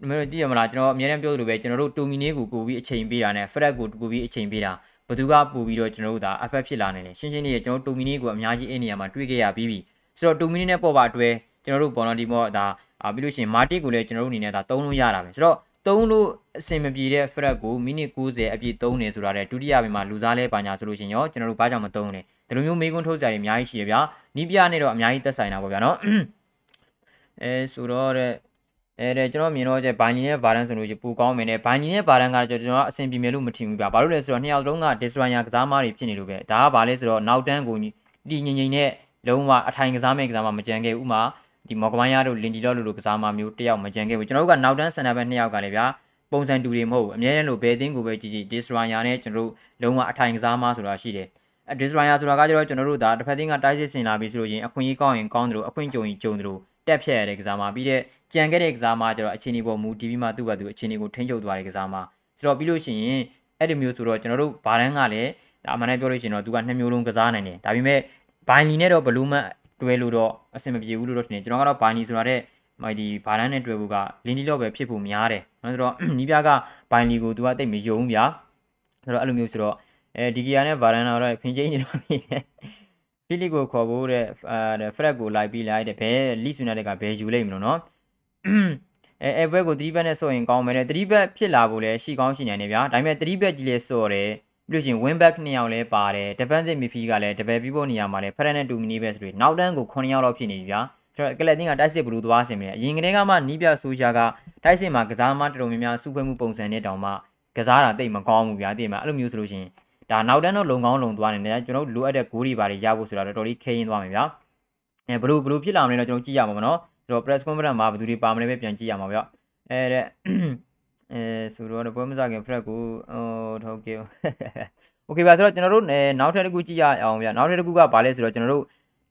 ဒီမျိုးသိရမလားကျွန်တော်အများနဲ့ပြောသလိုပဲကျွန်တော်တို့တိုမီနေကိုပို့ပြီးအချိန်ပေးတာနဲ့ Fred ကိုပို့ပြီးအချိန်ပေးတာဘသူကပို့ပြီးတော့ကျွန်တော်တို့ဒါ effect ဖြစ်လာနေတယ်ရှင်းရှင်းလေးကျွန်တော်တိုမီနေကိုအများကြီးအဲ့နေရာမှာတွေးခဲ့ရပြီးပြီ ဆိုတော့တိုမီနေနဲ့ပေါ်ပါအတွဲကျွန်တော်တို့ပေါ်တော့ဒီမော့ဒါပြီးလို့ရှိရင်မာတီကိုလည်းကျွန်တော်တို့အနေနဲ့ဒါသုံးလို့ရတာပဲဆိုတော့သုံးလို့အဆင်မပြေတဲ့ Fred ကိုမိနစ်90အပြည့်သုံးနေဆိုတာတဲ့ဒုတိယပိုင်းမှာလူစားလဲပါညာဆိုလို့ရှိရင်ရောကျွန်တော်တို့ဘာကြောင့်မသုံးလဲဒီလိုမျိုးမေးခွန်းထုတ်ကြတယ်အများကြီးရှိရဗျာနီးပြနဲ့တော့အများကြီးသက်ဆိုင်တာပေါ့ဗျာနော်အဲဆိုတော့တဲ့အဲတဲ့ကျွန်တော်မြင်တော့ကျဘိုင်နီနဲ့ဗာရန်ဆိုလို့ရှိပူကောင်းမယ်နဲ့ဘိုင်နီနဲ့ဗာရန်ကကျွန်တော်အဆင်ပြေမယ်လို့မထင်ဘူးဗျာဘာလို့လဲဆိုတော့နှစ်ယောက်လုံးက destroyer ကစားမားတွေဖြစ်နေလို့ပဲဒါကဘာလဲဆိုတော့နောက်တန်းကိုဒီငိမ့်ငိမ့်နဲ့ လုံးဝအထိုင်ကစားမဲ့ကစားမမကြံခဲ့ဥမာဒီမော်ကမိုင်းယာတို့လင်ဒီလော့လိုလိုကစားမမျိုးတယောက်မကြံခဲ့ဘူးကျွန်တော်တို့ကနောက်တန်းစန်နာဘက်နှစ်ယောက်ကလည်းဗျာပုံစံတူတွေမဟုတ်ဘူးအများနဲ့လို့ဘယ်တင်းကိုပဲကြည့်ကြည့် destroyer နဲ့ကျွန်တော်တို့လုံးဝအထိုင်ကစားမဆိုတာရှိတယ်အဲ destroyer ဆိုတာကကျတော့ကျွန်တော်တို့ဒါတစ်ဖက်တင်းကတိုက်စစ်ဆင်လာပြီဆိုလို့ရင်အခွင့်အရေးကောင်းရင်ကောင်းတယ်လို့အခွင့်ကြုံရင်ကြုံတယ်လို့တက်ဖြတ်ရတဲ့ကစားမပြီးတဲ့ကြံခဲ့တဲ့ကစားမကျတော့အခြေအနေပေါ်မူဒီပြီးမှသူ့ဘက်သူအခြေအနေကိုထိန်းချုပ်သွားတဲ့ကစားမဆိုတော့ပြီးလို့ရှိရင်အဲ့ဒီမျိုးဆိုတော့ကျွန်တော်တို့ဘာတန်းကလည်းဒါအမှန်တမ်းပြောလို့ရှိရင်တော့သူကနှစ်မျိုးလုံးကစားနိုင်တယ်ဒါပေမဲ့ ဘိုင်လီနဲ့တော့ဘလူးမတ်တွဲလို့တော့အဆင်မပြေဘူးလို့တော့ထင်တယ်ကျွန်တော်ကတော့ဘိုင်လီဆိုတာတဲ့မိုက်ဒီဘာလန်နဲ့တွေ့ဖို့ကလင်းဒီတော့ပဲဖြစ်ဖို့များတယ်။နော်ဆိုတော့နီးပြကဘိုင်လီကိုသူကတိတ်မယုံဗျာ။ဆိုတော့အဲ့လိုမျိုးဆိုတော့အဲဒီကီယာနဲ့ဘာလန်ကတော့ဖင်ချင်းနေတော့ပြီ။ဖိလစ်ကိုခေါ်ဖို့တဲ့အဲဖရက်ကိုလိုက်ပြီးလိုက်တဲ့ဘဲလိဆူနာတဲ့ကဘဲယူလိုက်မလို့နော်။အဲအဲဘဲကို3ဘက်နဲ့ဆော့ရင်ကောင်းမယ်တဲ့3ဘက်ဖြစ်လာဖို့လည်းရှိကောင်းရှိနိုင်တယ်ဗျာ။ဒါပေမဲ့3ဘက်ကြီးလဲဆော့တယ် ပြီးလို့ရှိရင် win back 2ယောက်လဲပါတယ် defensive midfield ကလည်း double pivot နေရာမှာလဲ Ferran နဲ့ Dumini ပဲဆိုပြီးနောက်တန်းကို9ယောက်လောက်ဖြစ်နေပြီဗျာဆိုတော့ကလပ်တင်းကတိုက်စစ်ဘလူးသွားစင်ပြီအရင်ကတည်းကမှနီးပြဆိုရှာကတိုက်စစ်မှာကစားမတော်တော်များများစုဖွဲ့မှုပုံစံနဲ့တောင်မှကစားတာတိတ်မကောင်းဘူးဗျာတိတ်မှာအဲ့လိုမျိုးဆိုလို့ရှိရင်ဒါနောက်တန်းတော့လုံကောင်းလုံသွားနေတယ်ကျွန်တော်တို့လိုအပ်တဲ့ဂိုးတွေပါတွေရဖို့ဆိုတာတော်တော်လေးခဲရင်သွားမယ်ဗျာအဲဘလူးဘလူးဖြစ်လာမလဲတော့ကျွန်တော်ကြည့်ရမှာမနော်ဆိုတော့ press conference မှာဘယ်သူတွေပါမလဲပဲပြန်ကြည့်ရမှာဗျအဲတဲ့ အဲဆိုတော့ပွဲမစခင် fret ကိုဟိုဟုတ်ကဲ့ okay ပါဆိုတော့ကျွန်တော်တို့နောက်ထပ်တစ်ခုကြည့်ရအောင်ဗျနောက်ထပ်တစ်ခုကဘာလဲဆိုတော့ကျွန်တော်တို့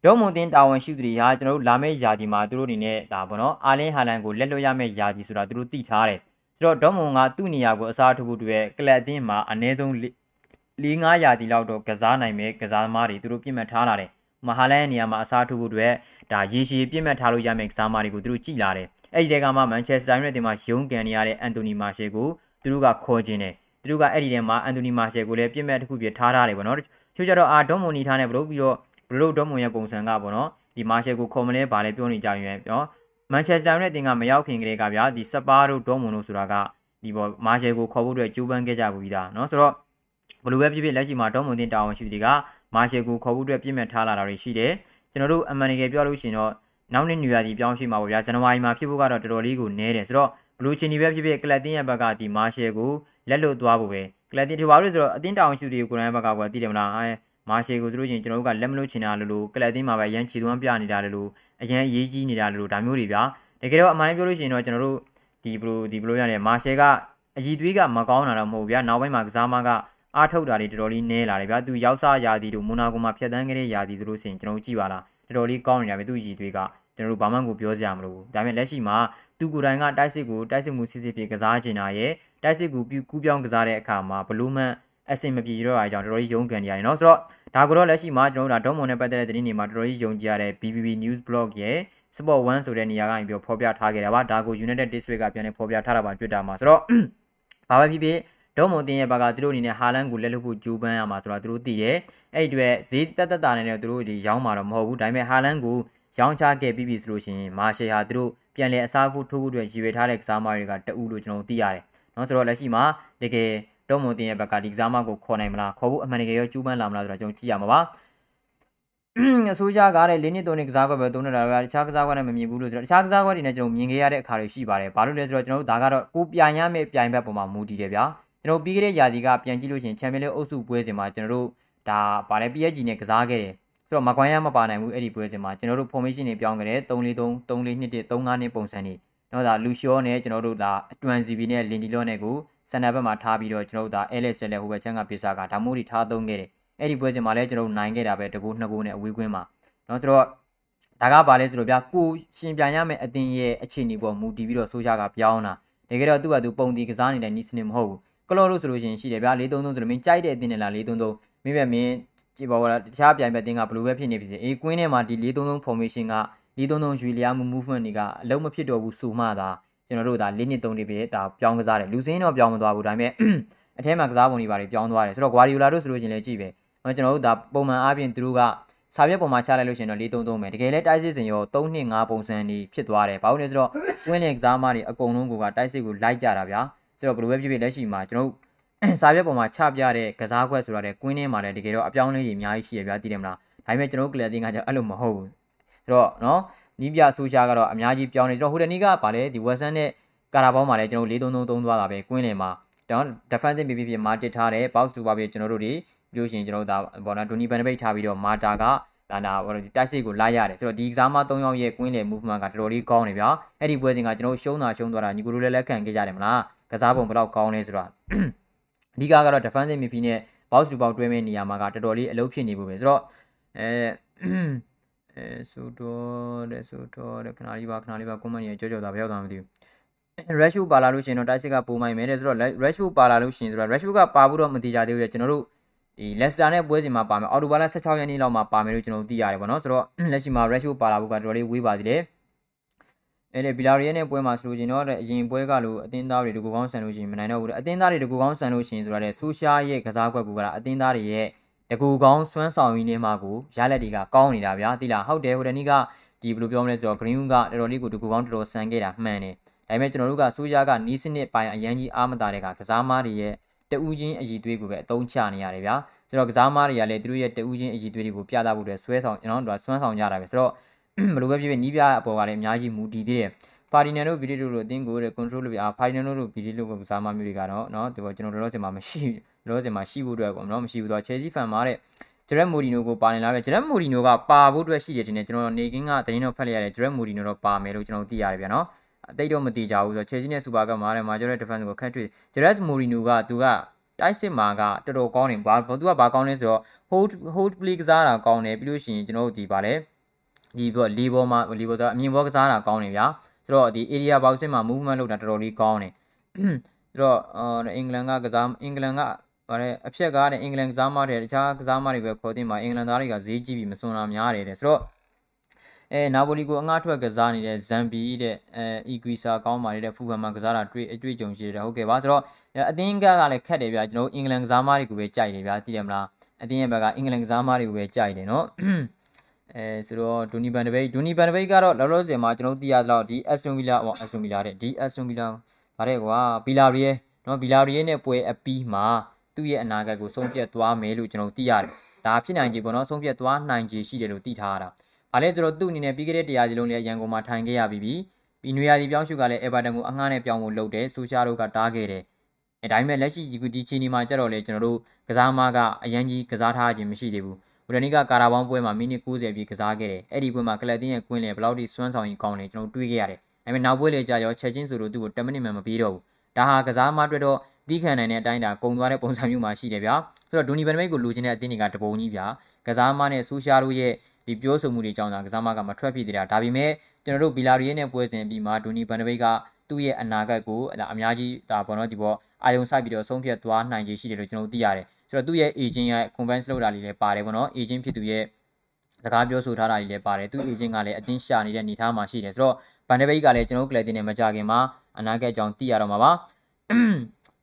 ဒေါမွန်တင်တာဝန်ရှိသူတွေဟာကျွန်တော်တို့လာမယ့်ယာတီမှာသူတို့အနေနဲ့ဒါပေါ့နော်အာလင်းဟာလန်ကိုလက်လွတ်ရမယ့်ယာတီဆိုတာသူတို့သိထားတယ်ဆိုတော့ဒေါမွန်ကသူ့နေရာကိုအစားထိုးဖို့တွေ့ကလပ်အသင်းမှာအနည်းဆုံး၄၅ယာတီလောက်တော့ကစားနိုင်မယ်ကစားသမားတွေသူတို့ပြင်မှတ်ထားလာတယ် မဟာလန်ရဲ့နေရာမှာအစားထိုးဖို့အတွက်ဒါရေရှည်ပြင်မှတ်ထားလို့ရမယ့်ကစားသမားတွေကိုသူတို့ကြည်လာတယ်အဲ့ဒီတဲကမှမန်ချက်စတာယူနိုက်တက်မှာရုံးကန်နေရတဲ့အန်တိုနီမာရှယ်ကိုသူတို့ကခေါ်ခြင်းတယ်သူတို့ကအဲ့ဒီထဲမှာအန်တိုနီမာရှယ်ကိုလည်းပြင်မှတ်တစ်ခုပြထားထားတယ်ပေါ့နော်ချို့ကြတော့အာဒေါမွန်နီထားနဲ့ဘလို့ပြီးတော့ဘလို့ဒေါမွန်ရဲ့ပုံစံကပေါ့နော်ဒီမာရှယ်ကိုခေါ်မလဲဗာလဲပြောနေကြရင်ပြောမန်ချက်စတာယူနိုက်တက်ကမရောက်ခင်ကလေးကဗျာဒီစပါတို့ဒေါမွန်တို့ဆိုတာကဒီပေါ်မာရှယ်ကိုခေါ်ဖို့အတွက်ကြိုးပမ်းခဲ့ကြဘူးပြီးသားเนาะဆိုတော့ဘလူးပဲဖြစ်ဖြစ်လက်ရှိမှာဒေါမွန်တင်တာဝန်ရှိသူတွေက မာရှယ်ကိုခေါ်ဖို့အတွက်ပြည့်မဲ့ထားလာတာတွေရှိတယ်ကျွန်တော်တို့အမှန်တကယ်ပြောလို့ရှိရင်တော့နောက်နှစ်ညရာဒီပြောင်းရှိမှာပေါ့ဗျာဇန်နဝါရီမှာဖြစ်ဖို့ကတော့တော်တော်လေးကိုနည်းတယ်ဆိုတော့ဘလူးချင်ဒီပဲဖြစ်ဖြစ်ကလပ်တင်ရဲ့ဘက်ကဒီမာရှယ်ကိုလက်လွတ်သွားဖို့ပဲကလပ်တင်ထဘာလို့ဆိုတော့အတင်းတာဝန်ရှိသူတွေကိုယ်တိုင်ဘက်ကကွာတည်တယ်မလားအဲမာရှယ်ကိုသူတို့ချင်းကျွန်တော်တို့ကလက်မလို့ချင်တာလို့လို့ကလပ်တင်းမှာပဲရန်ချီသွမ်းပြနေတာလို့အရန်အရေးကြီးနေတာလို့ဒါမျိုးတွေဗျာတကယ်တော့အမှန်တပြောလို့ရှိရင်တော့ကျွန်တော်တို့ဒီဘလိုဒီဘလိုရတယ်မာရှယ်ကအည်သွေးကမကောင်းတာတော့မဟုတ်ဗျာနောက်ပိုင်းမှာကစားမက အားထုတ်တာတွေတော်တော်လေးနည်းလာတယ်ဗျာသူရောက်စားရာသီတို့မိုနာကိုမှာဖြတ်တန်းခဲ့တဲ့ရာသီတို့လို့ဆိုရင်ကျွန်တော်တို့ကြည့်ပါလားတော်တော်လေးကောင်းနေတာပဲသူရည်သွေးကကျွန်တော်တို့ဘာမှကိုပြောစရာမလိုဘူးဒါပေမဲ့လက်ရှိမှာသူကိုယ်တိုင်ကတိုက်စစ်ကိုတိုက်စစ်မှုစစ်စစ်ပြေကစားကျင်တာရဲ့တိုက်စစ်ကိုကူးပြောင်းကစားတဲ့အခါမှာဘလူးမန်အဆင်မပြေတော့အကြောင်းတော်တော်ကြီးယုံကန်နေရတယ်เนาะဆိုတော့ဒါကိုတော့လက်ရှိမှာကျွန်တော်တို့ဒါဒေါမွန်နဲ့ပတ်သက်တဲ့သတင်းတွေမှာတော်တော်ကြီးယုံကြည်ရတဲ့ BBB News Blog ရဲ့ Sport 1ဆိုတဲ့နေရာကနေပြီးဖော်ပြထားခဲ့တာပါဒါကို United District ကပြန်လည်ဖော်ပြထားတာပါ Twitter မှာဆိုတော့ဘာပဲဖြစ်ဖြစ် ဒေါမွန်တင်ရဲ့ဘာကသူတို့အနေနဲ့ဟာလန်ကိုလက်လွတ်ဖို့ကြိုးပမ်းရမှာဆိုတော့သူတို့သိတယ်အဲ့ဒီအတွက်ဈေးတက်တက်တာနဲ့တော့သူတို့ဒီရောင်းမှာတော့မဟုတ်ဘူးဒါပေမဲ့ဟာလန်ကိုရောင်းချခဲ့ပြီးပြီဆိုလို့ရှိရင်မာရှယ်ဟာသူတို့ပြန်လည်အစားဖို့ထိုးဖို့အတွက်ရည်ရွယ်ထားတဲ့ကစားမတွေကတအူလို့ကျွန်တော်သိရတယ်နော်ဆိုတော့လက်ရှိမှာတကယ်ဒေါမွန်တင်ရဲ့ဘက်ကဒီကစားမကိုခေါ်နိုင်မလားခေါ်ဖို့အမှန်တကယ်ရောကြိုးပမ်းလာမလားဆိုတော့ကျွန်တော်ကြည့်ရမှာပါအစိုးရကတဲ့လင်းနစ်သုံးနေကစားကွက်ပဲသုံးနေတာပဲတခြားကစားကွက်နဲ့မမြင်ဘူးလို့ဆိုတော့တခြားကစားကွက်တွေနဲ့ကျွန်တော်မြင်ခဲ့ရတဲ့အခါတွေရှိပါတယ်ဘာလို့လဲဆိုတော့ကျွန်တော်တို့ဒါကတော့ကိုပြိုင်ရမယ့်ပြိုင်ဘက်ပေါ်မှာမူတည်တယ်ဗျာ ကျွန်တော်ပြီးခဲ့တဲ့ရာသီကပြန်ကြည့်လို့ရှိရင် Champions League အုပ်စုပွဲစဉ်မှာကျွန်တော်တို့ဒါပါလဲ PSG နဲ့ကစားခဲ့တယ်ဆိုတော့မကွိုင်းရမပါနိုင်ဘူးအဲ့ဒီပွဲစဉ်မှာကျွန်တော်တို့ formation တွေပြောင်းခဲ့တယ်3-4-3 3-4-2 3-5နဲ့ပုံစံတွေနော်ဒါလူရှောနဲ့ကျွန်တော်တို့ဒါအတွန်စီဘီနဲ့လင်ဒီလော့နဲ့ကိုစန္ဒဘက်မှာထားပြီးတော့ကျွန်တော်တို့ဒါ LS လဲဟိုဘက်ချမ်းကပြစားကဒါမိုးတွေထားသုံးခဲ့တယ်အဲ့ဒီပွဲစဉ်မှာလည်းကျွန်တော်တို့နိုင်ခဲ့တာပဲတကူနှစ်ကူနဲ့အဝေးကွင်းမှာနော်ဆိုတော့ဒါကဘာလဲဆိုတော့ဗျာကိုရှင်ပြန်ရမယ်အတင်းရဲ့အခြေအနေပေါ်မူတည်ပြီးတော့ဆိုးရကပြောင်းတာတကယ်တော့သူ့ဘာသူပုံတီကစားနေတဲ့နီးစနစ်မဟုတ်ဘူး လော့လို့ဆိုလို့ရှိရင်ရှိတယ်ဗျာ433ဆိုတော့မင်းကြိုက်တဲ့အတင်းနဲ့လား433မင်းပဲမင်းကြည့်ပါဦးလားတခြားပြိုင်ဘက်တင်းကဘလို့ပဲဖြစ်နေပြီစီအေးကွင်းထဲမှာဒီ433 formation က433ရွေလျားမှု movement တွေကအလုံးမဖြစ်တော့ဘူးဆိုမှသာကျွန်တော်တို့ဒါ၄နှစ်3နှစ်ပဲဒါပြောင်းကစားတယ်လူစင်းတော့ပြောင်းမသွားဘူးဒါပေမဲ့အထဲမှာကစားပုံတွေပါတယ်ပြောင်းသွားတယ်ဆိုတော့ Guardiola တို့ဆိုလို့ရှိရင်လည်းကြည့်ပဲကျွန်တော်တို့ဒါပုံမှန်အားဖြင့်သူတို့ကစာရွက်ပေါ်မှာချလိုက်လို့ရှိရင်တော့433ပဲတကယ်လဲတိုက်စစ်စင်ရော325ပုံစံနေဖြစ်သွားတယ်ဘာလို့လဲဆိုတော့ win နဲ့ကစားမတွေအကုန်လုံးကတိုက်စစ်ကိုလိုက်ကြတာဗျာ ဆိုတော့ဘယ်လိုပဲဖြစ်ဖြစ်လက်ရှိမှာကျွန်တော်တို့စာရွက်ပေါ်မှာချပြတဲ့ကစားကွက်ဆိုတာတဲ့ကွင်းထဲမှာလည်းတကယ်တော့အပြောင်းလဲကြီးအများကြီးရှိရဗျာသိတယ်မလားဒါပေမဲ့ကျွန်တော်တို့ကလပ်တင်းကကျအဲ့လိုမဟုတ်ဘူးဆိုတော့နော်နီးပြဆိုရှာကတော့အများကြီးပြောင်းနေကျွန်တော်ဟိုတနီးကဗာလဲဒီဝက်ဆန်နဲ့ကာရာဘောင်းမှာလည်းကျွန်တော်433သုံးသွားတာပဲကွင်းထဲမှာကျွန်တော် defensive ပြပြပြမာတစ်ထားတယ် box to ပါပြကျွန်တော်တို့တွေပြောရှင်ကျွန်တော်တို့ဒါဘောနော်ဒိုနီဘန်ဒပိတ်ထားပြီးတော့မာတာကဒါနာဟိုတိုက်စစ်ကိုလိုက်ရတယ်ဆိုတော့ဒီကစားမ3ယောက်ရဲ့ကွင်းလေ movement ကတော်တော်လေးကောင်းနေဗျာအဲ့ဒီပွဲစဉ်ကကျွန်တော်ရှုံးတာရှုံးသွားတာညီကိုလိုလည်းလက်ခံခဲ့ကြတယ်မလား ကစားပုံဘယ်တော့ကောင်းလဲဆိုတော့အဓိကကတော့ defensive midfield နဲ့ box to box တွဲမဲ့နေရာမှာကတော်တော်လေးအလုပ်ဖြစ်နေဖို့ပဲဆိုတော့အဲအဲဆိုတော့တဲ့ဆိုတော့တဲ့ခဏလေးပါခဏလေးပါ comment ရေကြောကြောတာဘယ်ရောက်သွားမသိဘူး Ratio ပါလာလို့ရှင်တော့တိုက်စစ်ကပိုမိုင်မယ်တဲ့ဆိုတော့ Ratio ပါလာလို့ရှင်ဆိုတော့ Ratio ကပါဖို့တော့မတိကြသေးဘူးကျွန်တော်တို့ဒီလက်စတာနဲ့ပွဲစဉ်မှာပါမယ်အော်တိုဘာလ16ရက်နေ့လောက်မှာပါမယ်လို့ကျွန်တော်သိရတယ်ပေါ့နော်ဆိုတော့လက်ရှိမှာ ratio ပါလာဖို့ကတော်တော်လေးဝေးပါသေးတယ် အဲ့ဒီဘီလာရီရဲ့နဲ့ပွဲမှာဆိုလို့ရှိရင်တော့အရင်ပွဲကလို့အတင်းသားတွေတကူကောင်းဆန်လို့ရှိရင်မနိုင်တော့ဘူးအတင်းသားတွေတကူကောင်းဆန်လို့ရှိရင်ဆိုတော့ဆိုရှာရဲ့ကစားကွက်ကူကအတင်းသားတွေရဲ့တကူကောင်းစွမ်းဆောင်ရင်းနေမှာကိုရလက်တွေကကောင်းနေတာဗျာတိလားဟုတ်တယ်ဟိုတနေ့ကဒီဘယ်လိုပြောမလဲဆိုတော့ green ကတော်တော်လေးကိုတကူကောင်းတော်တော်ဆန်ခဲ့တာမှန်တယ်ဒါပေမဲ့ကျွန်တော်တို့ကဆိုရှာကနီးစနစ်ပိုင်းအရန်ကြီးအားမတာတဲ့ကကစားမားတွေရဲ့တဦးချင်းအည်သွေးကိုပဲအသုံးချနေရတယ်ဗျာဆိုတော့ကစားမားတွေကလည်းသူတို့ရဲ့တဦးချင်းအည်သွေးတွေကိုပြသဖို့အတွက်ဆွဲဆောင်ကျွန်တော်တို့ကဆွမ်းဆောင်ကြတာပဲဆိုတော့ ဘယ်လိုပဲဖြစ်ဖြစ်နီးပြအပေါ်ကလည်းအများကြီးမူတည်သေးတယ်ဖာဒီနန်တို့ဗီဒီယိုတို့အတင်းကိုတဲ့ control လုပ်ပြအာဖာဒီနန်တို့ဗီဒီယိုကိုကစားမမျိုးတွေကတော့เนาะဒီပေါ်ကျွန်တော်တို့လောဆယ်မှာမရှိလောဆယ်မှာရှိဖို့အတွက်ကောเนาะမရှိဘူးတော့ချယ်ဆီဖန်မှာတဲ့ဂျရက်မိုဒီနိုကိုပါနေလာပဲဂျရက်မိုဒီနိုကပါဖို့အတွက်ရှိတယ်တင်တယ်ကျွန်တော်နေကင်းကတင်းတော့ဖတ်လိုက်ရတယ်ဂျရက်မိုဒီနိုတော့ပါမယ်လို့ကျွန်တော်သိရတယ်ဗျာเนาะအတိတ်တော့မသိကြဘူးဆိုတော့ချယ်ဆီနဲ့စူပါကမှာတဲ့မာဂျော်ရဲ့ defense ကိုခက်တွေ့ဂျရက်မိုဒီနိုကသူကတိုက်စစ်မှာကတော်တော်ကောင်းတယ်ဘာသူကဘာကောင်းလဲဆိုတော့ hold hold play ကစားတာကောင်းတယ်ပြီးလို့ရှိရင်ကျွန်တော်တို့ဒီပါလေ ဒီဘောလီဘောမှာလီဘောဆိုအမြင်ဘောကစားတာကောင်းတယ်ဗျာဆိုတော့ဒီ area boxing မှာ movement လုပ်တာတော်တော်လေးကောင်းတယ်ဆိုတော့အင်္ဂလန်ကကစားအင်္ဂလန်ကဗါတဲ့အဖြက်ကားတဲ့အင်္ဂလန်ကစားမတွေတခြားကစားမတွေပဲခေါ်တင်မှာအင်္ဂလန်သားတွေကဈေးကြီးပြီးမစွန်တာများတယ်တဲ့ဆိုတော့အဲနာပိုလီကိုအငှားထွက်ကစားနေတဲ့ဇမ်ဘီတဲ့အဲအီဂွီဆာကောင်းပါနေတဲ့ဖူဟမ်မှာကစားတာတွေ့အတွေ့အကြုံရှိတယ်ဟုတ်ကဲ့ပါဆိုတော့အသင်းကကလည်းခက်တယ်ဗျာကျွန်တော်အင်္ဂလန်ကစားမတွေကိုပဲကြိုက်တယ်ဗျာသိတယ်မလားအသင်းရဲ့ဘက်ကအင်္ဂလန်ကစားမတွေကိုပဲကြိုက်တယ်နော် အဲဆိုတော့ဒူနီဘန်ဒဘိတ်ဒူနီဘန်ဒဘိတ်ကတော့လောလောဆယ်မှာကျွန်တော်သိရတော့ဒီအက်စတွန်ဗီလာဟောအက်စတွန်ဗီလာတဲ့ဒီအက်စတွန်ဗီလာဗါတဲ့ကွာဗီလာရီရဲ့နော်ဗီလာရီရဲ့နဲ့ပွဲအပီးမှာသူ့ရဲ့အနာဂတ်ကိုဆုံးဖြတ်သွားမယ်လို့ကျွန်တော်သိရတယ်ဒါဖြစ်နိုင်ကြီးပေါ့နော်ဆုံးဖြတ်သွားနိုင်ကြီးရှိတယ်လို့သိထားရတာဘာလဲဆိုတော့သူ့အနေနဲ့ပြီးခဲ့တဲ့တရားစီလုံးလေးရန်ကုန်မှာထိုင်ခဲ့ရပြီးပြီပြီးနွေရာသီပြောင်းရှုကလည်းအေဗာတန်ကိုအငှားနဲ့ပြောင်းဖို့လုပ်တယ်ဆိုရှာတို့ကတားခဲ့တယ်အဲဒါပေမဲ့လက်ရှိဒီချီနီမှာကြတော့လေကျွန်တော်တို့ကစားမကအရန်ကြီးကစားထားခြင်းမရှိသေးဘူးဝ ရနီကကာရာဘောင်းပွဲမှာမိနစ်90ပြည့်ကစားခဲ့တယ်အဲ့ဒီပွဲမှာကလပ်တင်းရဲ့ကွင်းလေဘယ်လောက်ထိစွမ်းဆောင်ရင်ကောင်းလဲကျွန်တော်တွေးခဲ့ရတယ်ဒါပေမဲ့နောက်ပွဲလေကြာရောချက်ချင်းဆိုလို့သူ့ကို10မိနစ်မှမပြီးတော့ဘူးဒါဟာကစားမအတွက်တော့တီးခံနိုင်တဲ့အတိုင်းဒါကုံသွားတဲ့ပုံစံမျိုးမှာရှိတယ်ဗျာဆိုတော့ဒူနီဘန်မိတ်ကိုလူချင်းတဲ့အတင်းတွေကတပုံကြီးဗျာကစားမနဲ့ဆူရှာတို့ရဲ့ဒီပြောဆိုမှုတွေကြောင့်သာကစားမကမထွက်ဖြစ်သေးတာဒါပေမဲ့ကျွန်တော်တို့ဘီလာရီရဲ့နဲ့ပွဲစဉ်ပြီးမှဒူနီဘန်မိတ်ကသူ့ရဲ့အနာဂတ်ကိုအများကြီးဒါပေါ့နော်ဒီပေါ်အာယုံစိုက်ပြီးတော့ဆုံးဖြတ်သွားနိုင်ခြေရှိတယ်လို့ကျွန်တော်သိရတယ် ဆိုတော့သူ့ရဲ့ agent ရဲ့ convince လုပ်တာလေးလည်းပါတယ်ပေါ့နော် agent ဖြစ်သူရဲ့စကားပြောဆိုထားတာလေးလည်းပါတယ်သူ agent ကလည်းအတင်းရှာနေတဲ့အနေအထားမှာရှိတယ်ဆိုတော့ဘန်ဒဘိတ်ကလည်းကျွန်တော်တို့ကလပ်တင်နဲ့မကြခင်မှာအနာဂတ်ကြောင့်သိရတော့မှာပါ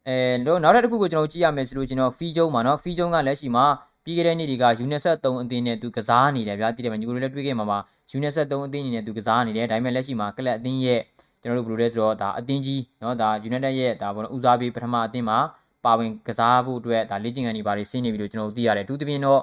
အဲတော့နောက်တစ်ခုကိုကျွန်တော်ကြည့်ရမယ်ဆိုလို့ကျွန်တော်ဖီဂျုံမှာနော်ဖီဂျုံကလက်ရှိမှာပြီးခဲ့တဲ့နေ့တွေကယူနက်ဆက်3အသင်းနဲ့သူကစားနေတယ်ဗျာတည်တယ်မှာညီကိုလည်းတွေ့ခဲ့မှာပါယူနက်ဆက်3အသင်းနဲ့သူကစားနေတယ်ဒါပေမဲ့လက်ရှိမှာကလပ်အသင်းရဲ့ကျွန်တော်တို့ဘယ်လိုလဲဆိုတော့ဒါအသင်းကြီးเนาะဒါ United ရဲ့ဒါဘောဦးစားပေးပထမအသင်းမှာ ပါဝင်ကစားဖို့အတွက်ဒါလေ့ကျင့်ခန်းတွေဘာတွေဆင်းနေပြီလို့ကျွန်တော်တို့သိရတယ်အထူးသဖြင့်တော့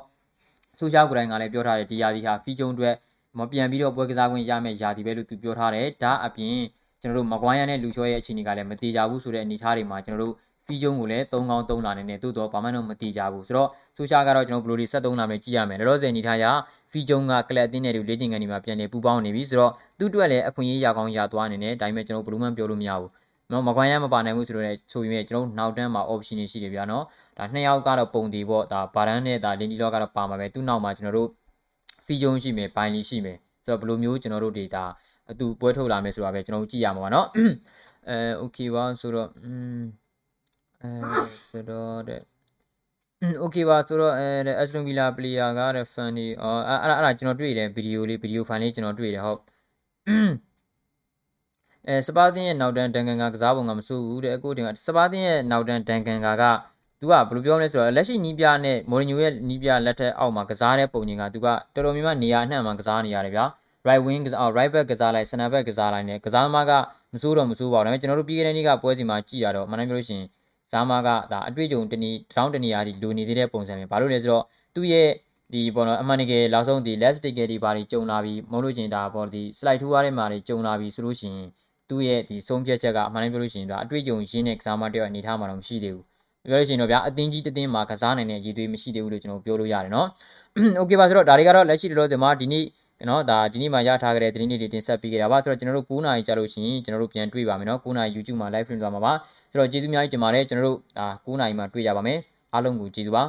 ဆိုရှာကိုယ်တိုင်ကလည်းပြောထားတယ်ဒီယာဒီဟာဖီဂျုံအတွက်မပြန်ပြီးတော့ပွဲကစားခွင့်ရမယ်ယာဒီပဲလို့သူပြောထားတယ်ဒါအပြင်ကျွန်တော်တို့မကွိုင်းရနဲ့လူချောရဲ့အခြေအနေကလည်းမတိကြဘူးဆိုတဲ့အနေအထားတွေမှာကျွန်တော်တို့ဖီဂျုံကိုလည်း၃ကောင်း၃လာနေနဲ့သို့တော့ဘာမှတော့မတိကြဘူးဆိုတော့ဆိုရှာကတော့ကျွန်တော်ဘယ်လိုဒီ73လာမယ်ကြည့်ရမယ်လောလောဆယ်အနေထားရဖီဂျုံကကလပ်အသင်းတွေလေ့ကျင့်ခန်းတွေမှာပြန်လည်ပူးပေါင်းနေပြီဆိုတော့သူ့အတွက်လည်းအခွင့်အရေးရကောင်းရသွားနေတယ်ဒါပေမဲ့ကျွန်တော်ဘယ်လိုမှပြောလို့မရဘူး နော်မကွန်ရမပါနိုင်ဘူးဆိုတော့လည်းဆိုပေမဲ့ကျွန်တော်နောက်တန်းမှာ option တွေရှိတယ်ဗျာနော်ဒါနှစ်ယောက်ကတော့ပုံတီပေါ့ဒါဘာဒန်နဲ့ဒါလင်ဒီလောကတော့ပါမှာပဲသူ့နောက်မှာကျွန်တော်တို့ဖီဂျုံရှိမယ်ဘိုင်လီရှိမယ်ဆိုတော့ဘယ်လိုမျိုးကျွန်တော်တို့ data အတူပွဲထုတ်လာမယ်ဆိုတာပဲကျွန်တော်တို့ကြည့်ရမှာပါနော်အဲ okay ပါဆိုတော့อืมအဲဆိုတော့တဲ့ okay ပါဆိုတော့အဲ Aston Villa player ကတဲ့ fan တွေအော်အဲ့အဲ့ကျွန်တော်တွေ့တယ်ဗီဒီယိုလေးဗီဒီယို fan လေးကျွန်တော်တွေ့တယ်ဟုတ် အဲစပါတင်ရဲ့နောက်တန်းဒန်ကန်ကကစားပုံကမဆိုးဘူးတဲ့အခုတင်ကစပါတင်ရဲ့နောက်တန်းဒန်ကန်ကကသူကဘယ်လိုပြောမလဲဆိုတော့လက်ရှိနီးပြနဲ့မော်ရီညိုရဲ့နီးပြလက်ထက်အောက်မှာကစားတဲ့ပုံချင်းကသူကတော်တော်များများနေရာအနှံ့မှာကစားနေရတယ်ဗျာ right wing ကစား right back ကစားလိုက် center back ကစားလိုက်နဲ့ကစားသမားကမစိုးတော့မစိုးပါဘူးဒါပေမဲ့ကျွန်တော်တို့ပြီးခဲ့တဲ့နေ့ကပွဲစီမှာကြည့်ရတော့မနိုင်ပြောလို့ရှိရင်ဇာမာကဒါအတွေ့အကြုံတနည်းတောင်းတနေရာဒီလိုနေသေးတဲ့ပုံစံပဲဘာလို့လဲဆိုတော့သူ့ရဲ့ဒီပေါ်တော့အမှန်တကယ်လောက်ဆုံးဒီ last ticket ဒီဘာတွေကြုံလာပြီးမဟုတ်လို့ချင်းဒါပေါ်ဒီ slide 2ရတဲ့မှာတွေကြုံလာပြီးဆိုလို့ရှိရင် သူ့ရဲ့ဒီဆုံးဖြတ်ချက်ကအမှန်တမ်းပြောလို့ရှိရင်ဗျာအတွေ့အကြုံရင်းတဲ့ကစားမတယောက်အနေထားမှာတော့မရှိသေးဘူးပြောလို့ရှိရင်တော့ဗျာအတင်းကြီးတတင်းမှာကစားနိုင်တဲ့အရည်အသွေးမရှိသေးဘူးလို့ကျွန်တော်ပြောလို့ရတယ်နော်။ Okay ပါဆိုတော့ဒါတွေကတော့လက်ရှိတော့ဒီမှာဒီနေ့နော်ဒါဒီနေ့မှရထားကြတဲ့သတင်းတွေတင်ဆက်ပေးကြတာပါဆိုတော့ကျွန်တော်တို့9နာရီကြာလို့ရှိရင်ကျွန်တော်တို့ပြန်တွေ့ပါမယ်နော်9နာရီ YouTube မှာ live stream သွားမှာပါဆိုတော့ကျေးဇူးများကြီးတင်ပါတယ်ကျွန်တော်တို့ဒါ9နာရီမှာတွေ့ကြပါမယ်အားလုံးကိုကျေးဇူးပါ